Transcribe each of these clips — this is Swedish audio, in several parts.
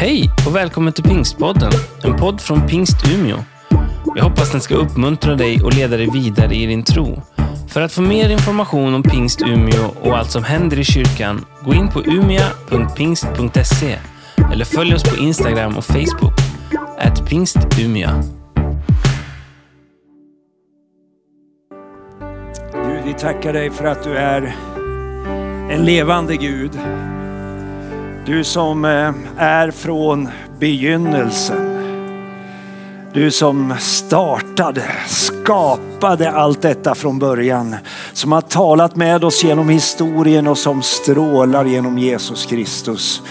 Hej och välkommen till Pingstpodden, en podd från Pingst Umeå. Jag hoppas den ska uppmuntra dig och leda dig vidare i din tro. För att få mer information om Pingst Umeå och allt som händer i kyrkan, gå in på umia.pingst.se eller följ oss på Instagram och Facebook, at pingstumia. Gud, vi tackar dig för att du är en levande Gud. Du som eh, är från begynnelsen. Du som startade, skapade allt detta från början. Som har talat med oss genom historien och som strålar genom Jesus Kristus.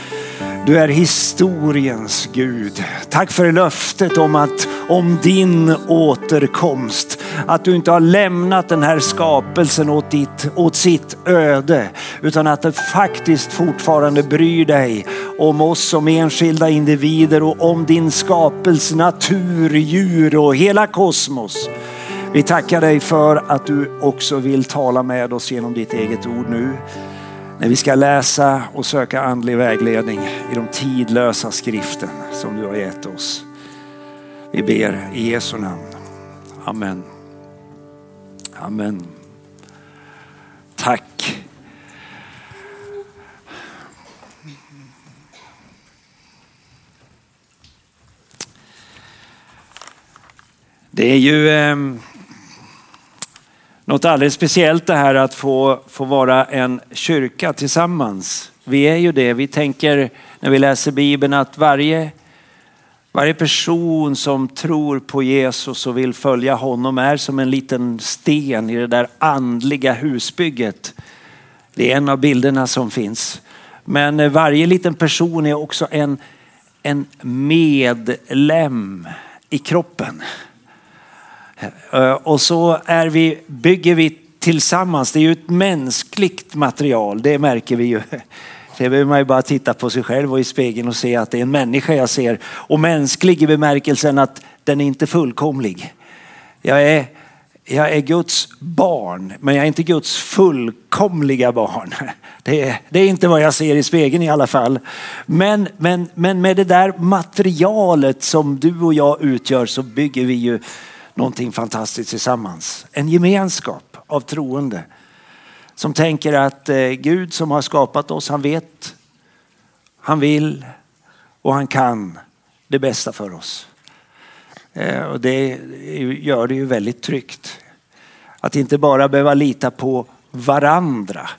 Du är historiens Gud. Tack för löftet om att om din återkomst. Att du inte har lämnat den här skapelsen åt, ditt, åt sitt öde. Utan att du faktiskt fortfarande bryr dig om oss som enskilda individer och om din skapelse, natur, djur och hela kosmos. Vi tackar dig för att du också vill tala med oss genom ditt eget ord nu när vi ska läsa och söka andlig vägledning i de tidlösa skriften som du har gett oss. Vi ber i Jesu namn. Amen. Amen. Tack. Det är ju eh, något alldeles speciellt det här att få, få vara en kyrka tillsammans. Vi är ju det. Vi tänker när vi läser Bibeln att varje, varje person som tror på Jesus och vill följa honom är som en liten sten i det där andliga husbygget. Det är en av bilderna som finns. Men varje liten person är också en, en medlem i kroppen. Eh, och så är vi, bygger vi tillsammans. Det är ju ett mänskligt material, det märker vi ju. Det behöver man ju bara titta på sig själv och i spegeln och se att det är en människa jag ser. Och mänsklig i bemärkelsen att den är inte fullkomlig. Jag är, jag är Guds barn, men jag är inte Guds fullkomliga barn. Det är, det är inte vad jag ser i spegeln i alla fall. Men, men, men med det där materialet som du och jag utgör så bygger vi ju någonting fantastiskt tillsammans. En gemenskap av troende som tänker att eh, Gud som har skapat oss, han vet, han vill och han kan det bästa för oss. Eh, och det gör det ju väldigt tryggt. Att inte bara behöva lita på varandra.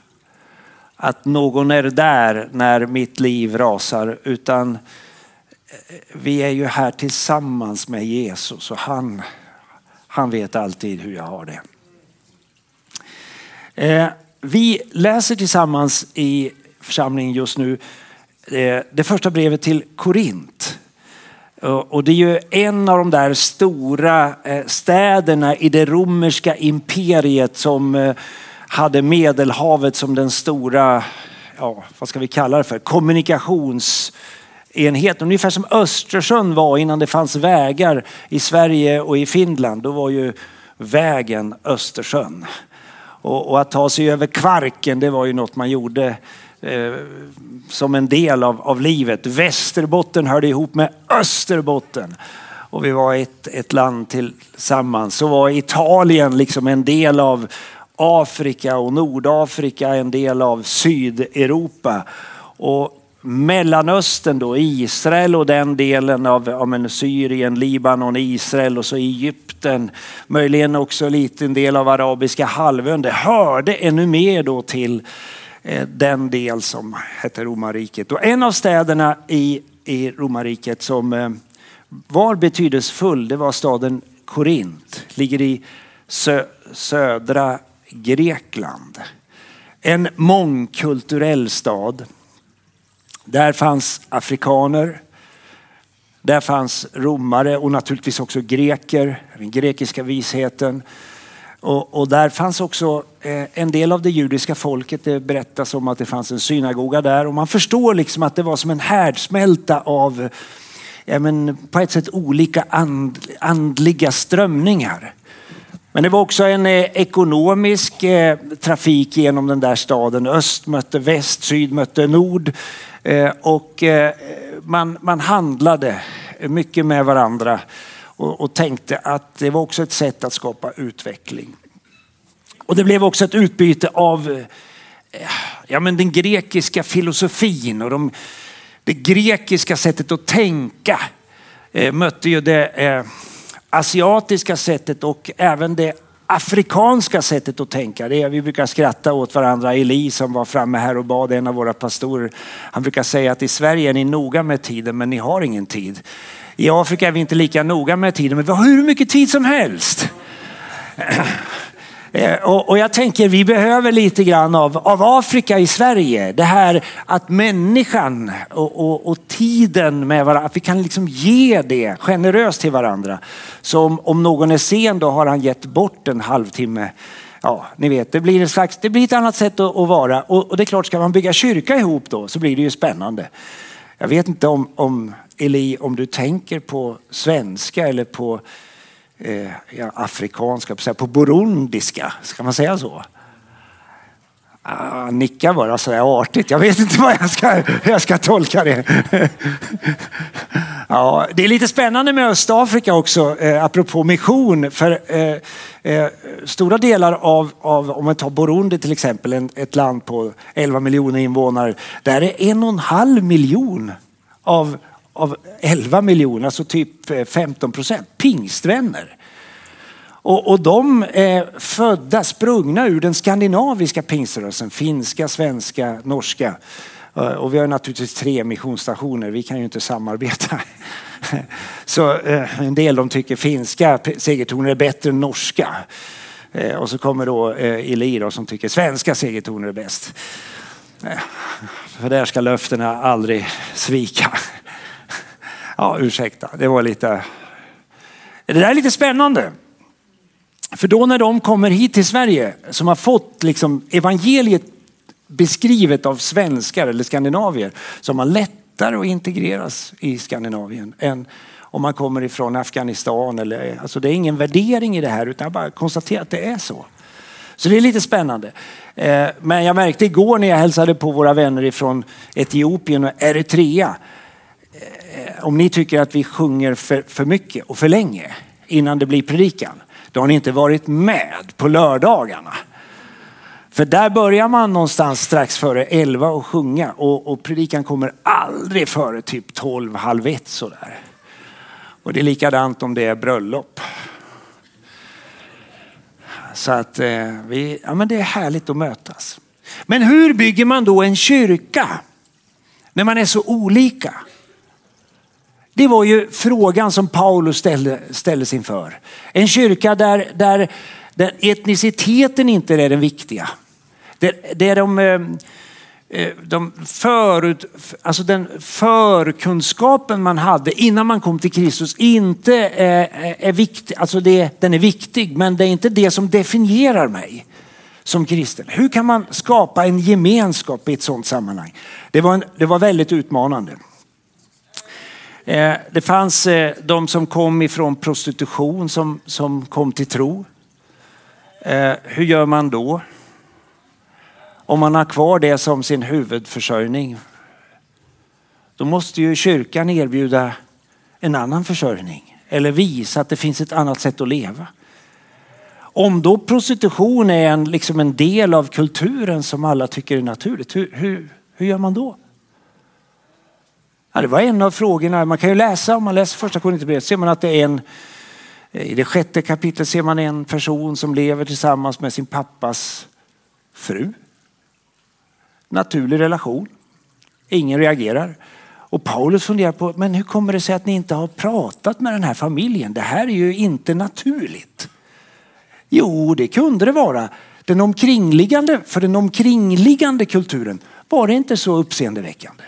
Att någon är där när mitt liv rasar utan eh, vi är ju här tillsammans med Jesus och han han vet alltid hur jag har det. Eh, vi läser tillsammans i församlingen just nu eh, det första brevet till Korint. Och det är ju en av de där stora eh, städerna i det romerska imperiet som hade Medelhavet som den stora, ja, vad ska vi kalla det för, kommunikations enhet. Ungefär som Östersjön var innan det fanns vägar i Sverige och i Finland. Då var ju vägen Östersjön. Och, och att ta sig över Kvarken det var ju något man gjorde eh, som en del av, av livet. Västerbotten hörde ihop med Österbotten. Och vi var ett, ett land tillsammans. Så var Italien liksom en del av Afrika och Nordafrika en del av Sydeuropa. Och Mellanöstern då, Israel och den delen av ja, Syrien, Libanon, Israel och så Egypten. Möjligen också en liten del av arabiska halvön. Det hörde ännu mer då till eh, den del som hette romarriket. Och en av städerna i, i romarriket som eh, var betydelsefull, det var staden Korint. Ligger i sö, södra Grekland. En mångkulturell stad. Där fanns afrikaner, där fanns romare och naturligtvis också greker, den grekiska visheten. Och, och, där fanns också eh, en del av det judiska folket. Det berättas om att det fanns en synagoga där och man förstår liksom att det var som en härdsmälta av ja, men på ett sätt olika and, andliga strömningar. Men det var också en eh, ekonomisk eh, trafik genom den där staden. Öst mötte väst, syd mötte nord. Eh, och man, man handlade mycket med varandra och, och tänkte att det var också ett sätt att skapa utveckling. Och det blev också ett utbyte av ja, men den grekiska filosofin och de, det grekiska sättet att tänka mötte ju det asiatiska sättet och även det afrikanska sättet att tänka. Det är, vi brukar skratta åt varandra. Eli som var framme här och bad, en av våra pastorer. Han brukar säga att i Sverige är ni noga med tiden men ni har ingen tid. I Afrika är vi inte lika noga med tiden men vi har hur mycket tid som helst. Eh, och, och, jag tänker vi behöver lite grann av, av Afrika i Sverige. Det här att människan och, och, och tiden med varandra, att vi kan liksom ge det generöst till varandra. Så om, om någon är sen då har han gett bort en halvtimme ja, ni vet, det blir, en slags, det blir ett annat sätt att, att vara. Och, och, det är klart, ska man bygga kyrka ihop då så blir det ju spännande. Jag vet inte om, om Eli, om du tänker på svenska eller på eh, ja, afrikanska, på burundiska, ska man säga så? Ah, nickar bara sådär artigt. Jag vet inte vad jag ska, hur jag ska tolka det. ja, det är lite spännande med Östafrika också, eh, apropå mission. För eh, eh, stora delar av, av, om man tar Burundi till exempel, en, ett land på 11 miljoner invånare. Där är en och en halv miljon av av 11 miljoner, alltså typ eh, 15 procent, pingstvänner. Och, och de är födda, sprungna ur den skandinaviska pingströrelsen, finska, svenska, norska. Eh, och vi har naturligtvis tre missionsstationer, vi kan ju inte samarbeta. Så en del de tycker finska segertoner är bättre än norska. Och så kommer då Eli som tycker svenska segertoner är bäst. För där ska löftena aldrig svika. Ja, ursäkta, det var lite... Det där är lite spännande. För då när de kommer hit till Sverige som har fått liksom evangeliet beskrivet av svenskar eller skandinavier så har man lättare att integreras i Skandinavien än om man kommer ifrån Afghanistan. Eller, alltså det är ingen värdering i det här utan jag bara konstaterar att det är så. Så det är lite spännande. Eh, men jag märkte igår när jag hälsade på våra vänner ifrån Etiopien och Eritrea Eh, om ni tycker att vi sjunger för, för mycket och för länge innan det blir predikan, då har ni inte varit med på lördagarna. För där börjar man någonstans strax före elva och sjunga och, och predikan kommer aldrig före typ tolv, halv ett sådär. Och det är likadant om det är bröllop. Så att eh, vi, ja, men det är härligt att mötas. Men hur bygger man då en kyrka? När man är så olika. Det var ju frågan som Paulus ställde, ställdes inför. En kyrka där, där, där etniciteten inte är den viktiga. Där, där de, eh, eh, de förut, alltså den förkunskapen man hade innan man kom till Kristus inte är, är viktig. Alltså det, den är viktig men det är inte det som definierar mig som kristen. Hur kan man skapa en gemenskap i ett sådant sammanhang? Det var, en, det var väldigt utmanande. Eh, det fanns eh, de som kom ifrån prostitution som, som kom till tro. Eh, hur gör man då? Om man har kvar det som sin huvudförsörjning. Då måste ju kyrkan erbjuda en annan försörjning eller visa att det finns ett annat sätt att leva. Om då prostitution är en, liksom en del av kulturen som alla tycker är naturligt, hur, hur, hur gör man då? Ja, det var en av frågorna. Man kan ju läsa, om man läser första Korinthierbrevet ser man att det är en, i det sjätte kapitlet ser man en person som lever tillsammans med sin pappas fru. Naturlig relation. Ingen reagerar. Och Paulus funderar på, men hur kommer det sig att ni inte har pratat med den här familjen? Det här är ju inte naturligt. Jo, det kunde det vara. Den omkringliggande, för den omkringliggande kulturen var det inte så uppseendeväckande.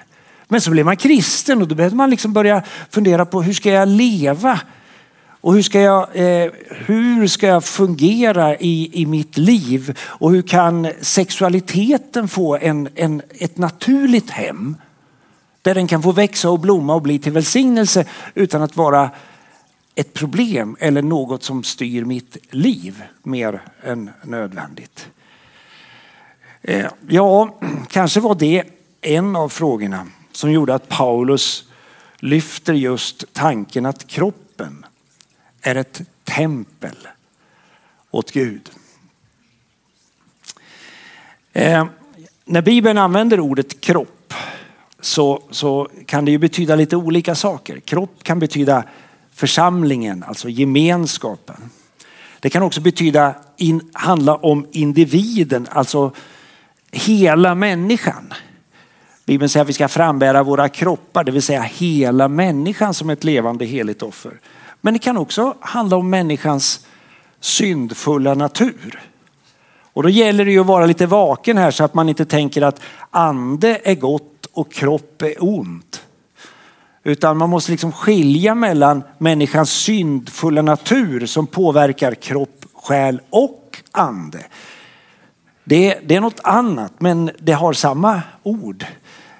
Men så blev man kristen och då behövde man liksom börja fundera på hur ska jag leva? Och hur ska jag, eh, hur ska jag fungera i, i mitt liv? Och hur kan sexualiteten få en, en, ett naturligt hem? Där den kan få växa och blomma och bli till välsignelse utan att vara ett problem eller något som styr mitt liv mer än nödvändigt? Eh, ja, kanske var det en av frågorna som gjorde att Paulus lyfter just tanken att kroppen är ett tempel åt Gud. Eh, när Bibeln använder ordet kropp så, så kan det ju betyda lite olika saker. Kropp kan betyda församlingen, alltså gemenskapen. Det kan också betyda in, handla om individen, alltså hela människan. Bibeln säger att vi ska frambära våra kroppar, det vill säga hela människan som ett levande heligt offer. Men det kan också handla om människans syndfulla natur. Och då gäller det ju att vara lite vaken här så att man inte tänker att ande är gott och kropp är ont. Utan man måste liksom skilja mellan människans syndfulla natur som påverkar kropp, själ och ande. Det, det är något annat men det har samma ord.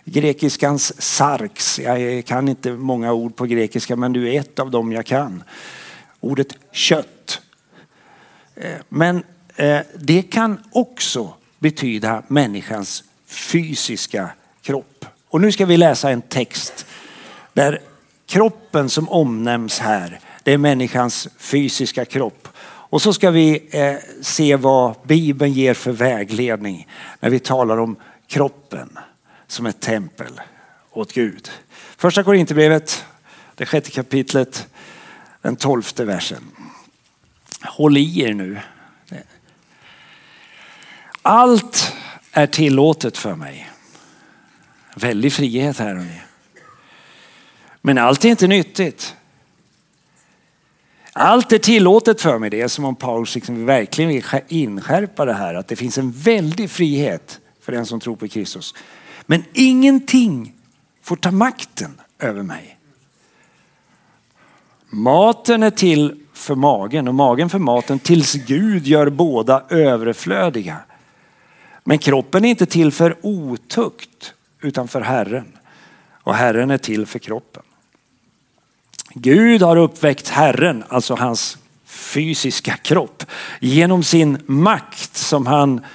Grekiskans sarx, jag kan inte många ord på grekiska men du är ett av dem jag kan. Ordet kött. Eh, men eh, det kan också betyda människans fysiska kropp. Och nu ska vi läsa en text där kroppen som omnämns här, det är människans fysiska kropp. Och så ska vi eh, se vad Bibeln ger för vägledning när vi talar om kroppen som ett tempel åt Gud. Första Korinthierbrevet, det sjätte kapitlet, den tolfte versen. Håll i er nu. Allt är tillåtet för mig. Väldig frihet här. Hörni. Men allt är inte nyttigt. Allt är tillåtet för mig. Det är som om Paulus liksom verkligen vill inskärpa det här. Att det finns en väldig frihet för den som tror på Kristus. Men ingenting får ta makten över mig. Maten är till för magen och magen för maten tills Gud gör båda överflödiga. Men kroppen är inte till för otukt utan för Herren och Herren är till för kroppen. Gud har uppväckt Herren, alltså hans fysiska kropp, genom sin makt som han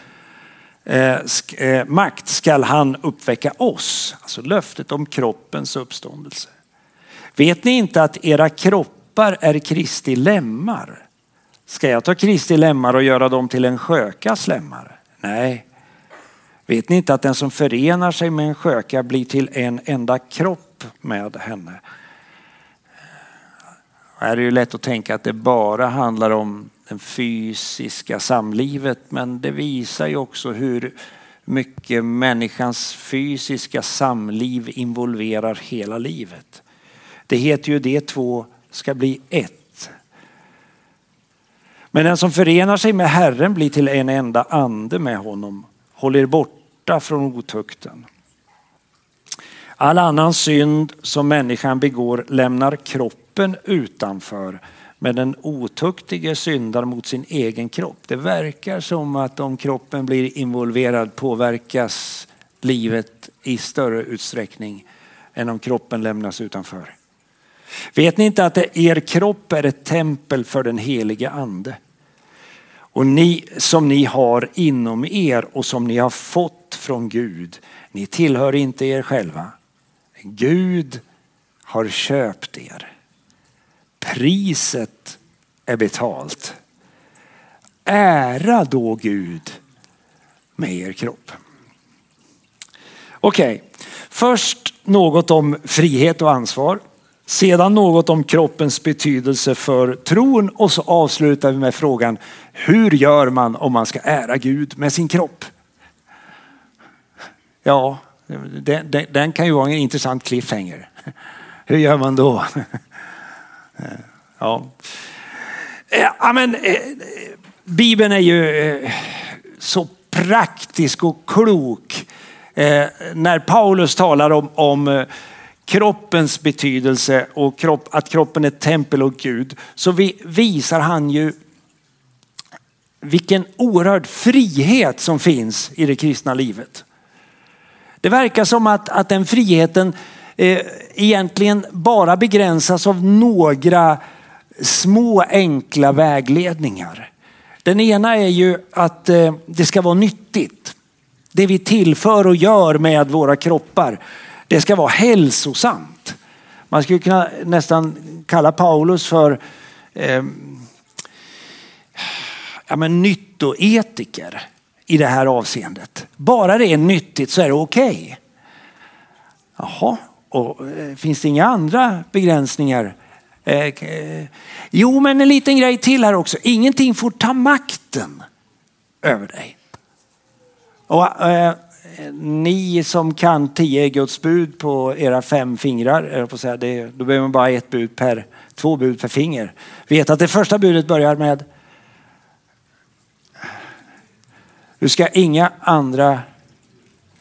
Eh, eh, makt skall han uppväcka oss. Alltså löftet om kroppens uppståndelse. Vet ni inte att era kroppar är Kristi lemmar? Ska jag ta Kristi lemmar och göra dem till en skökas lemmar? Nej. Vet ni inte att den som förenar sig med en sköka blir till en enda kropp med henne? Här är det ju lätt att tänka att det bara handlar om det fysiska samlivet men det visar ju också hur mycket människans fysiska samliv involverar hela livet. Det heter ju det två ska bli ett. Men den som förenar sig med Herren blir till en enda ande med honom. Håll er borta från otukten. All annan synd som människan begår lämnar kroppen utanför. Men den otuktige syndar mot sin egen kropp. Det verkar som att om kroppen blir involverad påverkas livet i större utsträckning än om kroppen lämnas utanför. Vet ni inte att er kropp är ett tempel för den helige ande? Och ni som ni har inom er och som ni har fått från Gud. Ni tillhör inte er själva. Gud har köpt er. Priset är betalt. Ära då Gud med er kropp. Okej, okay. först något om frihet och ansvar. Sedan något om kroppens betydelse för tron och så avslutar vi med frågan hur gör man om man ska ära Gud med sin kropp? Ja, den, den, den kan ju vara en intressant cliffhanger. Hur gör man då? Ja. Eh, ja, men, eh, Bibeln är ju eh, så praktisk och klok. När Paulus talar om, om kroppens betydelse och kropp, att kroppen är tempel och Gud så vi, visar han ju vilken oerhörd frihet som finns i det kristna livet. Det verkar som att, att den friheten eh, egentligen bara begränsas av några små enkla vägledningar. Den ena är ju att eh, det ska vara nyttigt. Det vi tillför och gör med våra kroppar, det ska vara hälsosamt. Man skulle kunna nästan kalla Paulus för eh, ja, men nyttoetiker i det här avseendet. Bara det är nyttigt så är det okej. Okay. Jaha, och eh, finns det inga andra begränsningar? Eh, eh, jo, men en liten grej till här också. Ingenting får ta makten över dig. Och, eh, ni som kan tio Guds bud på era fem fingrar, på säga, det, då behöver man bara ett bud per, två bud per finger. Vet att det första budet börjar med Du ska inga andra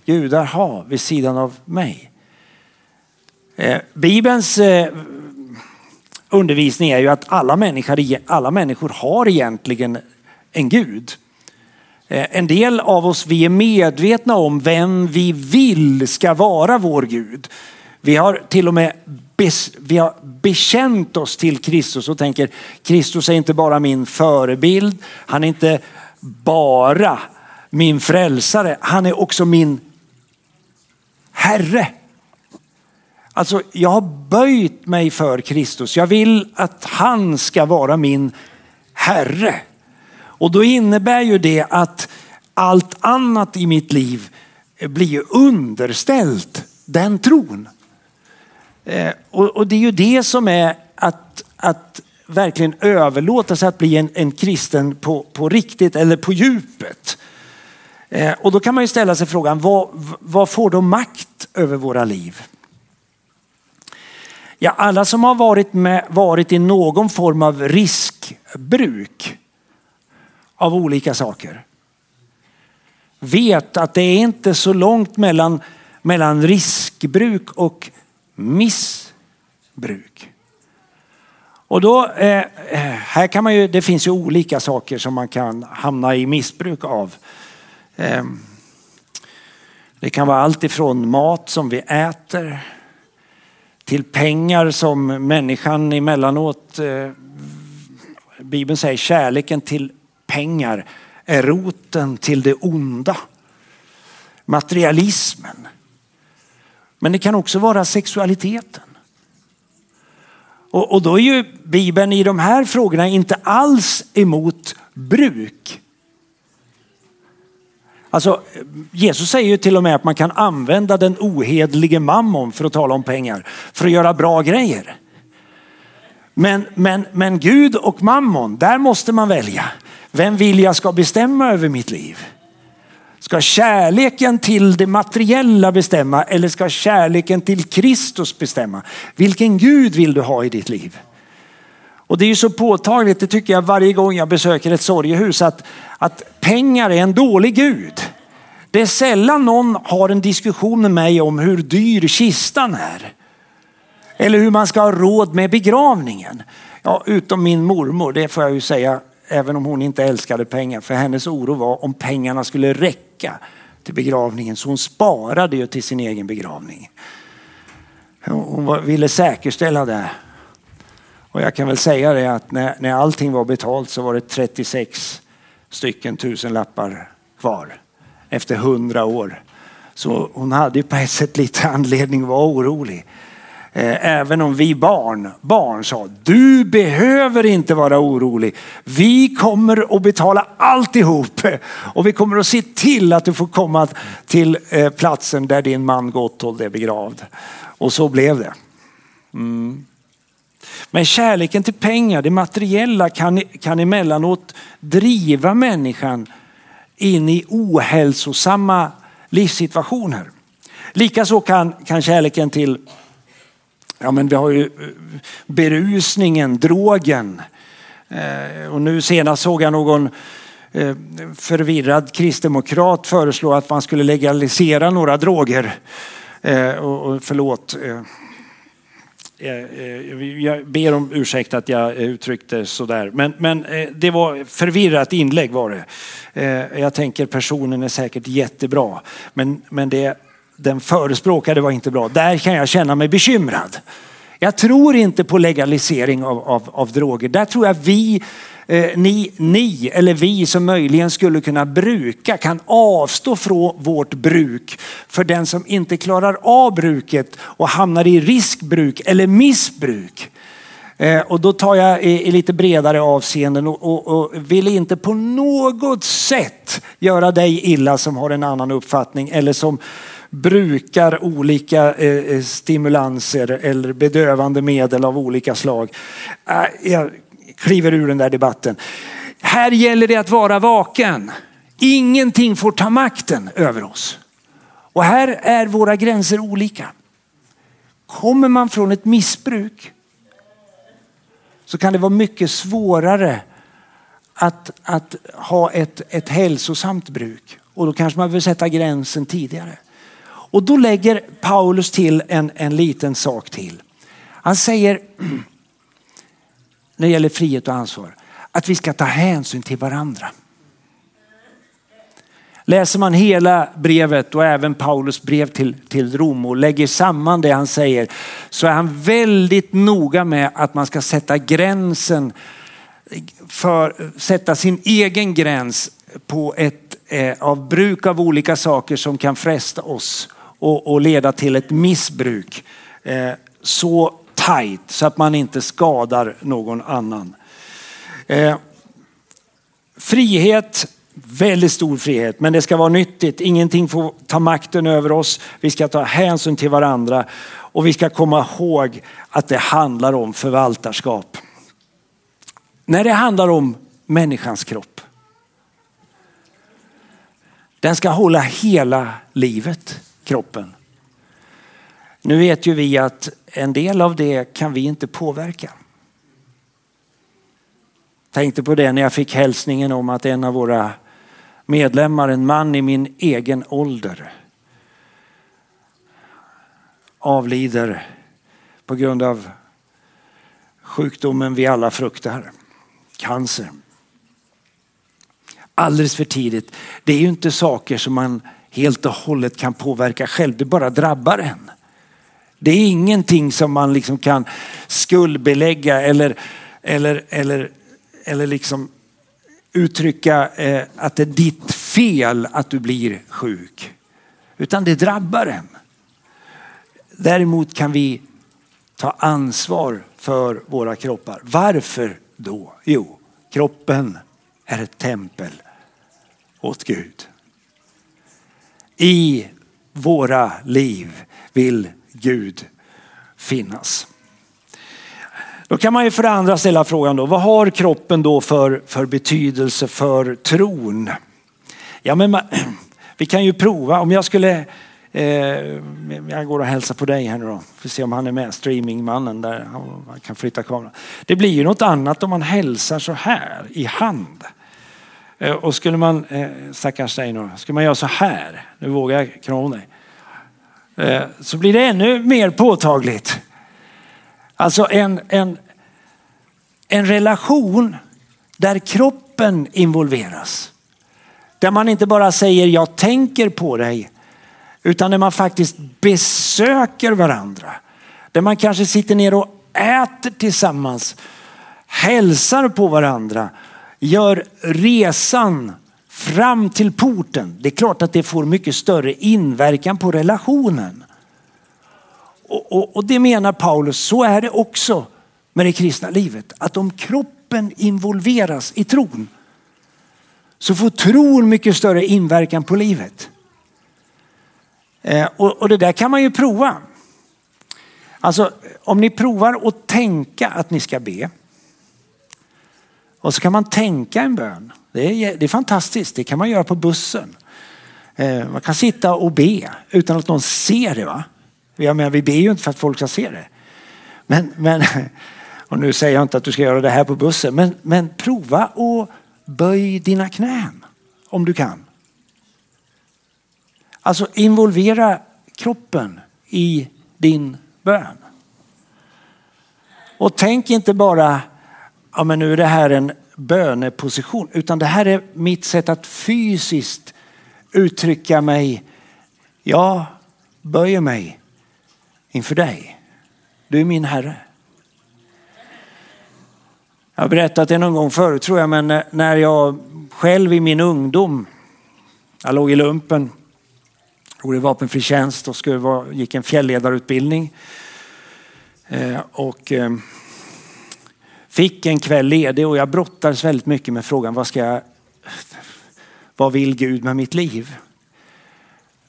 gudar ha vid sidan av mig. Eh, Bibelns eh, undervisning är ju att alla människor, e- alla människor har egentligen en gud. Eh, en del av oss vi är medvetna om vem vi vill ska vara vår Gud. Vi har till och med bes, vi har bekänt oss till Kristus och tänker Kristus är inte bara min förebild. Han är inte bara min frälsare. Han är också min Herre. Alltså jag har böjt mig för Kristus. Jag vill att han ska vara min Herre. Och då innebär ju det att allt annat i mitt liv blir underställt den tron. Eh, och det är ju det som är att, att verkligen överlåta sig att bli en, en kristen på, på riktigt eller på djupet. Eh, och då kan man ju ställa sig frågan, vad, vad får då makt över våra liv? Ja, alla som har varit, med, varit i någon form av riskbruk av olika saker vet att det är inte så långt mellan, mellan riskbruk och missbruk. Och då, eh, eh här kan man ju, det finns ju olika saker som man kan hamna i missbruk av. Eh, det kan vara allt ifrån mat som vi äter till pengar som människan emellanåt, eh, Bibeln säger kärleken till pengar är roten till det onda. Materialismen. Men det kan också vara sexualiteten. Och, och då är ju Bibeln i de här frågorna inte alls emot bruk. Alltså, Jesus säger ju till och med att man kan använda den ohedlige mammon för att tala om pengar, för att göra bra grejer. Men, men, men Gud och mammon, där måste man välja. Vem vill jag ska bestämma över mitt liv? Ska kärleken till det materiella bestämma eller ska kärleken till Kristus bestämma? Vilken Gud vill du ha i ditt liv? Och det är ju så påtagligt, det tycker jag varje gång jag besöker ett sorgehus, att, att pengar är en dålig Gud. Det är sällan någon har en diskussion med mig om hur dyr kistan är. Eller hur man ska ha råd med begravningen. Ja, utom min mormor, det får jag ju säga, även om hon inte älskade pengar. För hennes oro var om pengarna skulle räcka till begravningen. Så hon sparade ju till sin egen begravning. Hon ville säkerställa det. Och jag kan väl säga det att när, när allting var betalt så var det 36 stycken tusenlappar kvar efter hundra år. Så hon hade ju på ett sätt lite anledning att vara orolig. Eh, även om vi barn, barn sa, du behöver inte vara orolig. Vi kommer att betala alltihop och vi kommer att se till att du får komma till eh, platsen där din man Gotthold är begravd. Och så blev det. Mm. Men kärleken till pengar, det materiella kan, kan emellanåt driva människan in i ohälsosamma livssituationer. Likaså kan, kan kärleken till, ja men vi har ju eh, berusningen, drogen. Eh, och nu senast såg jag någon eh, förvirrad kristdemokrat föreslå att man skulle legalisera några droger. Eh, och, och förlåt, eh, Eh, eh, jag ber om ursäkt att jag eh, uttryckte sådär. Men, men det var förvirrat inlägg var det. Jag tänker personen är säkert jättebra. Men, men det den förespråkade var inte bra. Där kan jag känna mig bekymrad. Jag tror inte på legalisering av, av, av droger. Där tror jag vi, Eh, ni, ni eller vi som möjligen skulle kunna bruka kan avstå från vårt bruk för den som inte klarar av bruket och hamnar i riskbruk eller missbruk. Eh, och då tar jag i, i lite bredare avseenden och, och, och, vill inte på något sätt göra dig illa som har en annan uppfattning eller som brukar olika eh, eh stimulanser eller bedövande medel av olika slag. Eh, jag kliver ur den där debatten. Här gäller det att vara vaken. Ingenting får ta makten över oss. Och här är våra gränser olika. Kommer man från ett missbruk så kan det vara mycket svårare att, att ha ett, ett hälsosamt bruk. Och då kanske man vill sätta gränsen tidigare. Och då lägger Paulus till en, en liten sak till. Han säger, när det gäller frihet och ansvar, att vi ska ta hänsyn till varandra. Läser man hela brevet och även Paulus brev till, till Rom och lägger samman det han säger så är han väldigt noga med att man ska sätta gränsen för, sätta sin egen gräns på ett eh, av bruk av olika saker som kan fresta oss och, och leda till ett missbruk. Eh, så tajt så att man inte skadar någon annan. Eh, frihet Väldigt stor frihet, men det ska vara nyttigt. Ingenting får ta makten över oss. Vi ska ta hänsyn till varandra och vi ska komma ihåg att det handlar om förvaltarskap. När det handlar om människans kropp. Den ska hålla hela livet, kroppen. Nu vet ju vi att en del av det kan vi inte påverka. Tänkte på det när jag fick hälsningen om att en av våra medlemmar, en man i min egen ålder avlider på grund av sjukdomen vi alla fruktar, cancer. Alldeles för tidigt. Det är ju inte saker som man helt och hållet kan påverka själv, det bara drabbar en. Det är ingenting som man liksom kan skuldbelägga eller, eller, eller, eller liksom uttrycka eh, att det är ditt fel att du blir sjuk. Utan det drabbar en. Däremot kan vi ta ansvar för våra kroppar. Varför då? Jo, kroppen är ett tempel åt Gud. I våra liv vill Gud finnas. Då kan man ju för det andra ställa frågan då, vad har kroppen då för, för betydelse för tron? Ja, men man, vi kan ju prova. Om jag skulle, eh, jag går och hälsar på dig här nu då. Får se om han är med, streamingmannen där. Han kan flytta kameran. Det blir ju något annat om man hälsar så här i hand. Eh, och skulle man, eh, stackars dig nu, skulle man göra så här, nu vågar jag krama dig. Eh, så blir det ännu mer påtagligt. Alltså en, en, en relation där kroppen involveras. Där man inte bara säger jag tänker på dig utan där man faktiskt besöker varandra. Där man kanske sitter ner och äter tillsammans, hälsar på varandra, gör resan fram till porten. Det är klart att det får mycket större inverkan på relationen. Och, och, och det menar Paulus, så är det också med det kristna livet. Att om kroppen involveras i tron så får tron mycket större inverkan på livet. Eh, och, och det där kan man ju prova. Alltså om ni provar att tänka att ni ska be. Och så kan man tänka en bön. Det är, det är fantastiskt, det kan man göra på bussen. Eh, man kan sitta och be utan att någon ser det. Va? Jag menar, vi ber ju inte för att folk ska se det. Men, men, och nu säger jag inte att du ska göra det här på bussen, men, men prova och böj dina knän om du kan. Alltså involvera kroppen i din bön. Och tänk inte bara, ja men nu är det här en böneposition, utan det här är mitt sätt att fysiskt uttrycka mig. Jag böjer mig inför dig. Du är min Herre. Jag har berättat det någon gång förut tror jag, men eh, när jag själv i min ungdom, jag låg i lumpen, gjorde vapenfri tjänst och skulle vara, gick en fjällledarutbildning. Eh, och eh, fick en kväll ledig och jag brottades väldigt mycket med frågan vad ska jag, vad vill Gud med mitt liv?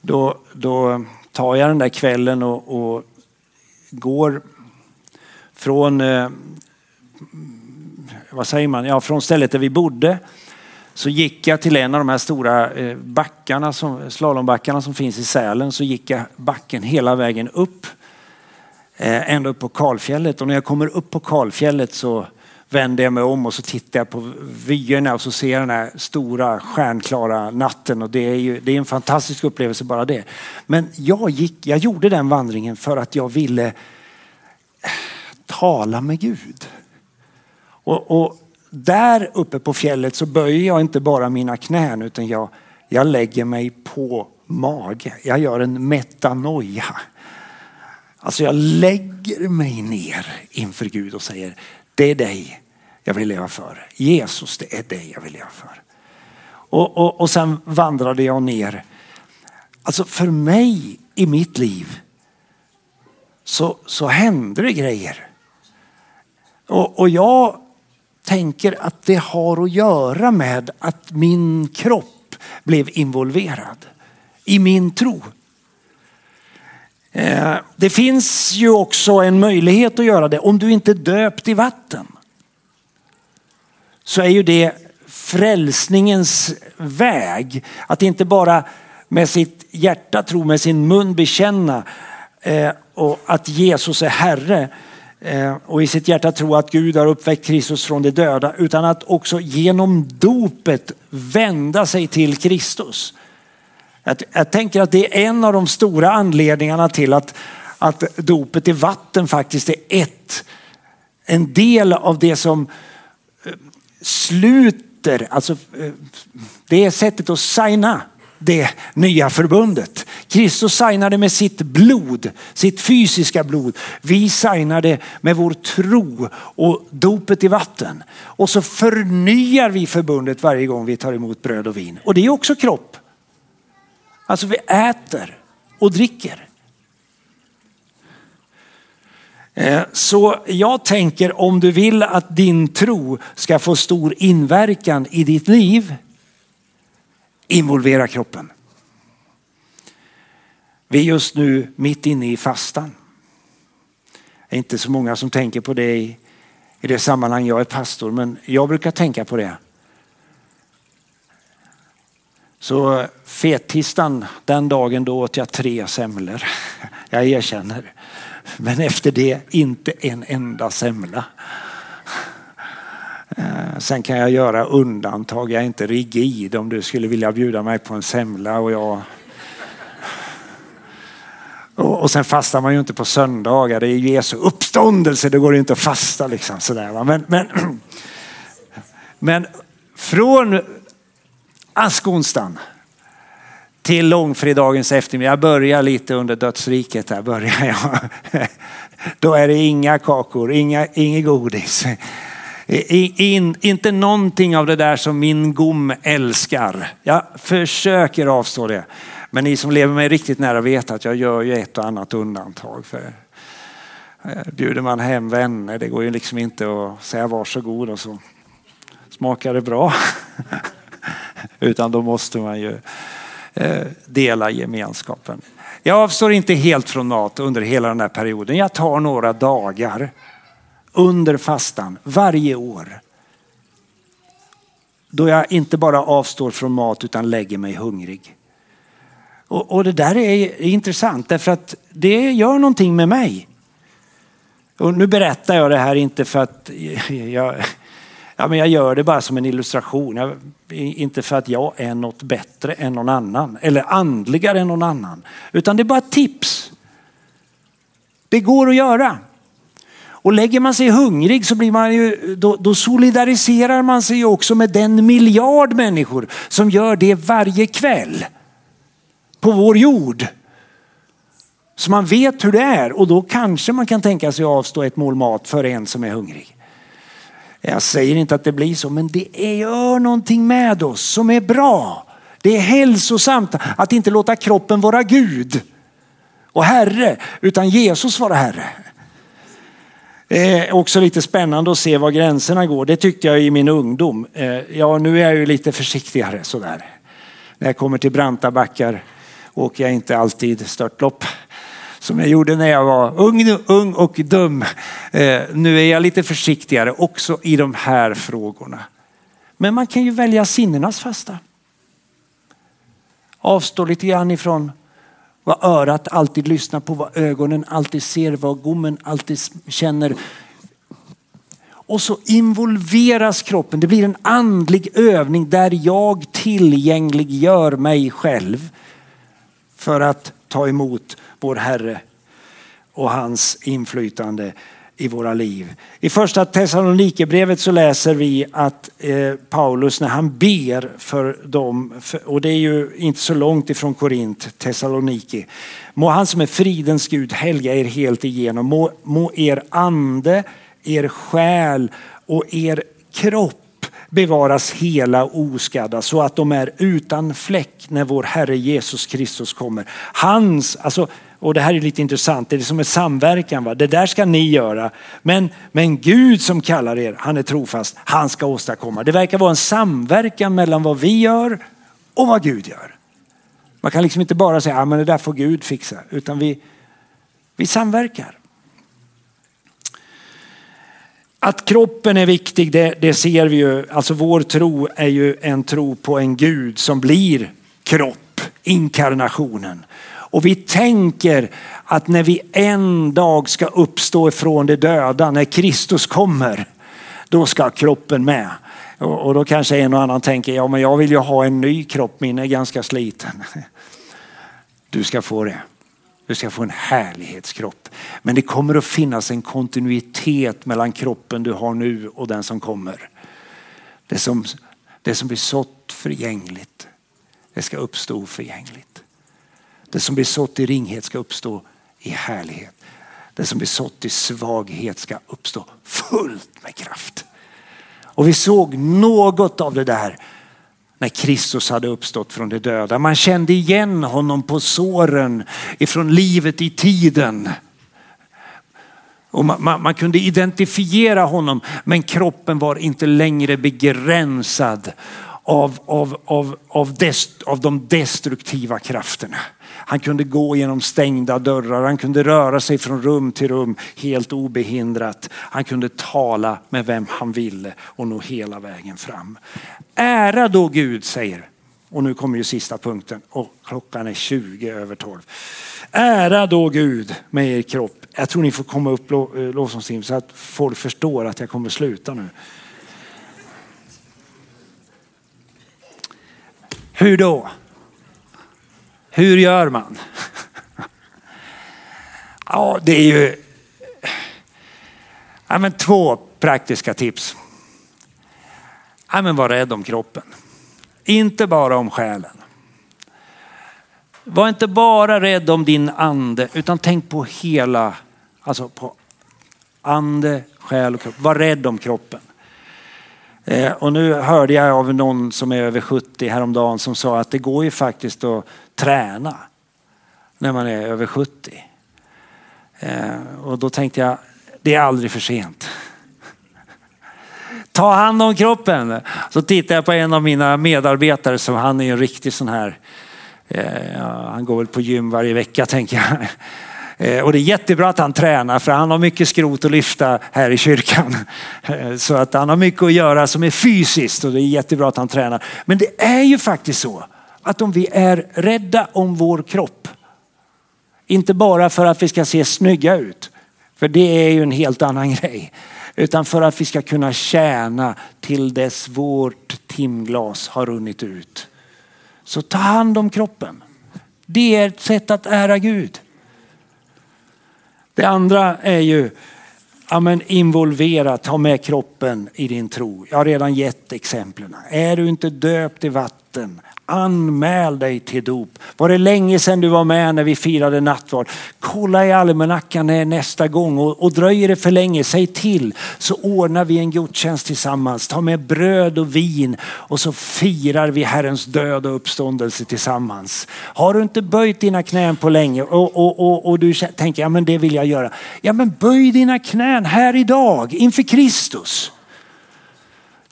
Då, då tar jag den där kvällen och, och går från, eh, vad säger man, ja, från stället där vi bodde så gick jag till en av de här stora eh, backarna, som, slalombackarna som finns i Sälen. Så gick jag backen hela vägen upp, eh, ända upp på kalfjället. Och när jag kommer upp på kalfjället så vänder jag mig om och så tittar jag på vyerna och så ser jag den här stora stjärnklara natten och det är ju det är en fantastisk upplevelse bara det. Men jag, gick, jag gjorde den vandringen för att jag ville tala med Gud. Och, och där uppe på fjället så böjer jag inte bara mina knän utan jag, jag lägger mig på mage. Jag gör en metanoia. Alltså jag lägger mig ner inför Gud och säger det är dig jag vill leva för. Jesus, det är dig jag vill leva för. Och, och, och sen vandrade jag ner. Alltså för mig i mitt liv så, så hände det grejer. Och, och jag tänker att det har att göra med att min kropp blev involverad i min tro. Eh, det finns ju också en möjlighet att göra det om du inte är döpt i vatten. Så är ju det frälsningens väg. Att inte bara med sitt hjärta tro, med sin mun bekänna eh, och att Jesus är Herre Eh, och i sitt hjärta tro att Gud har uppväckt Kristus från de döda utan att också genom dopet vända sig till Kristus. Jag, tänker att det är en av de stora anledningarna till att, att dopet i vatten faktiskt är ett, en del av det som eh, sluter, alltså eh, det är sättet att signa det nya förbundet. Kristus signade med sitt blod, sitt fysiska blod. Vi signade med vår tro och dopet i vatten. Och så förnyar vi förbundet varje gång vi tar emot bröd och vin. Och det är också kropp. Alltså vi äter och dricker. Eh, så jag tänker om du vill att din tro ska få stor inverkan i ditt liv involvera kroppen. Vi är just nu mitt inne i fastan. Det är inte så många som tänker på det i, i det sammanhang jag är pastor, men jag brukar tänka på det. Så eh, fettisdagen, den dagen då åt jag tre semlor. Jag erkänner. Men efter det inte en enda semla. Eh, sen kan jag göra undantag. Jag är inte rigid om du skulle vilja bjuda mig på en semla och jag och, sen fastar man ju inte på söndagar. Det är ju Jesu uppståndelse. Det går inte att fasta liksom sådär. Men, men, men från askonsdagen till långfredagens eftermiddag. Jag börjar lite under dödsriket. Där börjar jag. Då är det inga kakor, inga, inget godis. In, inte någonting av det där som min gom älskar. Jag försöker avstå det. Men ni som lever mig riktigt nära vet att jag gör ju ett och annat undantag. För eh, bjuder man hem vänner, det går ju liksom inte att säga varsågod och så smakar det bra. Utan då måste man ju eh, dela gemenskapen. Jag avstår inte helt från mat under hela den här perioden. Jag tar några dagar under fastan varje år. Då jag inte bara avstår från mat utan lägger mig hungrig. Och, och det där är intressant därför att det gör någonting med mig. Och nu berättar jag det här inte för att jag, ja, men jag gör det bara som en illustration. Jag, inte för att jag är något bättre än någon annan eller andligare än någon annan. Utan det är bara ett tips. Det går att göra. Och lägger man sig hungrig så blir man ju, då, då solidariserar man sig också med den miljard människor som gör det varje kväll på vår jord. Så man vet hur det är och då kanske man kan tänka sig att avstå ett mål mat för en som är hungrig. Jag säger inte att det blir så, men det gör någonting med oss som är bra. Det är hälsosamt att inte låta kroppen vara Gud och Herre, utan Jesus vara Herre. Det är också lite spännande att se var gränserna går. Det tyckte jag i min ungdom. Eh, ja, nu är jag ju lite försiktigare sådär. När jag kommer till branta backar åker jag inte alltid störtlopp som jag gjorde när jag var ung, ung och dum. Eh, nu är jag lite försiktigare också i de här frågorna. Men man kan ju välja sinnenas fasta. Avstå lite grann ifrån vad örat alltid lyssnar på, vad ögonen alltid ser, vad gommen alltid känner. Och så involveras kroppen. Det blir en andlig övning där jag tillgängliggör mig själv för att ta emot vår Herre och hans inflytande i våra liv. I första Thessalonikerbrevet så läser vi att eh, Paulus när han ber för dem, och det är ju inte så långt ifrån Korint, Thessaloniki. Må han som är fridens Gud helga er helt igenom. Må, må er ande, er själ och er kropp bevaras hela och oskadda så att de är utan fläck när vår Herre Jesus Kristus kommer. Hans, alltså och det här är lite intressant, det är som en samverkan. Va? Det där ska ni göra. Men, men Gud som kallar er, han är trofast, han ska åstadkomma. Det verkar vara en samverkan mellan vad vi gör och vad Gud gör. Man kan liksom inte bara säga, att det där får Gud fixa, utan vi, vi samverkar. Att kroppen är viktig, det, det, ser vi ju. Alltså vår tro är ju en tro på en Gud som blir kropp, inkarnationen. Och vi tänker att när vi en dag ska uppstå ifrån de döda, när Kristus kommer, då ska kroppen med. Och då kanske en och annan tänker, ja men jag vill ju ha en ny kropp, min är ganska sliten. Du ska få det. Du ska få en härlighetskropp. Men det kommer att finnas en kontinuitet mellan kroppen du har nu och den som kommer. Det som, det som blir sått förgängligt, det ska uppstå förgängligt. Det som blir sått i ringhet ska uppstå i härlighet. Det som blir sått i svaghet ska uppstå fullt med kraft. Och vi såg något av det där när Kristus hade uppstått från de döda. Man kände igen honom på såren ifrån livet i tiden. Och man, man, man, kunde identifiera honom men kroppen var inte längre begränsad av, av, av, av, dest, av de destruktiva krafterna. Han kunde gå genom stängda dörrar, han kunde röra sig från rum till rum helt obehindrat. Han kunde tala med vem han ville och nå hela vägen fram. Ära då Gud säger, och nu kommer ju sista punkten och klockan är 20 över 12. Ära då Gud med er kropp. Jag tror ni får komma upp eh, lovsångsteam så att folk förstår att jag kommer sluta nu. Hur då? Hur gör man? Ja, det är ju ja, men två praktiska tips. Ja, men var rädd om kroppen. Inte bara om själen. Var inte bara rädd om din ande utan tänk på hela, alltså på ande, själ och kropp. Var rädd om kroppen. Eh, och nu hörde jag av någon som är över 70 häromdagen som sa att det går ju faktiskt att träna när man är över 70. Eh, och då tänkte jag, det är aldrig för sent. Ta hand om kroppen. Så tittade jag på en av mina medarbetare som han är en riktig sån här, eh, han går väl på gym varje vecka tänker jag. Eh, och det är jättebra att han tränar för han har mycket skrot att lyfta här i kyrkan. Eh, så att han har mycket att göra som är fysiskt och det är jättebra att han tränar. Men det är ju faktiskt så att om vi är rädda om vår kropp, inte bara för att vi ska se snygga ut, för det är ju en helt annan grej, utan för att vi ska kunna tjäna till dess vårt timglas har runnit ut. Så ta hand om kroppen. Det är ett sätt att ära Gud. Det andra är ju ja, men involvera, ta med kroppen i din tro. Jag har redan gett exemplen. Är du inte döpt i vatten natten. Anmäl dig till dop. Var det länge sedan du var med när vi firade nattvard? Kolla i almanackan nästa gång och, och dröjer det för länge, säg till så ordnar vi en gudstjänst tillsammans. Ta med bröd och vin och så firar vi Herrens död och uppståndelse tillsammans. Har du inte böjt dina knän på länge och, och, och, och du tänker, ja men det vill jag göra. Ja men böj dina knän här idag inför Kristus.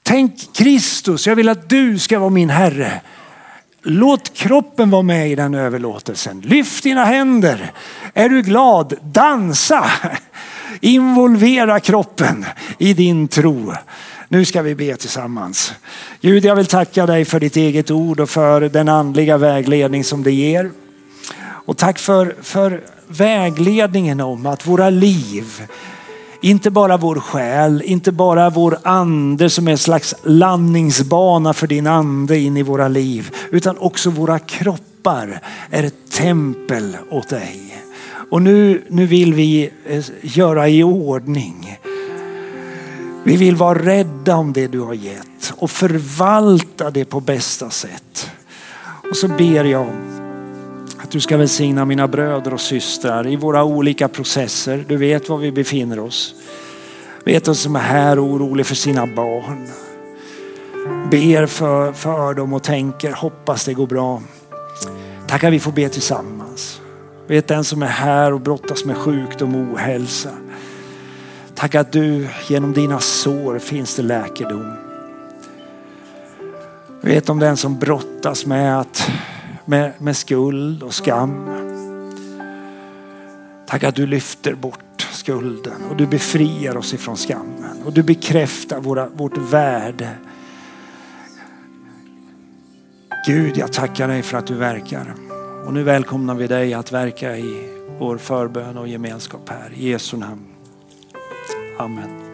Tänk Kristus, jag vill att du ska vara min Herre. Låt kroppen vara med i den överlåtelsen. Lyft dina händer. Är du glad? Dansa. Involvera kroppen i din tro. Nu ska vi be tillsammans. Gud, jag vill tacka dig för ditt eget ord och för den andliga vägledning som det ger. Och tack för, för vägledningen om att våra liv inte bara vår själ, inte bara vår ande som är en slags landningsbana för din ande in i våra liv, utan också våra kroppar är ett tempel åt dig. Och nu, nu vill vi eh, göra i ordning. Vi vill vara rädda om det du har gett och förvalta det på bästa sätt. Och så ber jag att du ska välsigna mina bröder och systrar i våra olika processer. Du vet var vi befinner oss. Vet de som är här orolig för sina barn. Ber för, för dem och tänker, hoppas det går bra. Tack att vi får be tillsammans. Vet den som är här och brottas med sjukdom och ohälsa. Tack att du genom dina sår finns det läkedom. Vet om den som brottas med att med, med skuld och skam. Tack att du lyfter bort skulden och du befriar oss ifrån skammen och du bekräftar våra, vårt värde. Gud, jag tackar dig för att du verkar. Och nu välkomnar vi dig att verka i vår förbön och gemenskap här. I Jesu namn. Amen.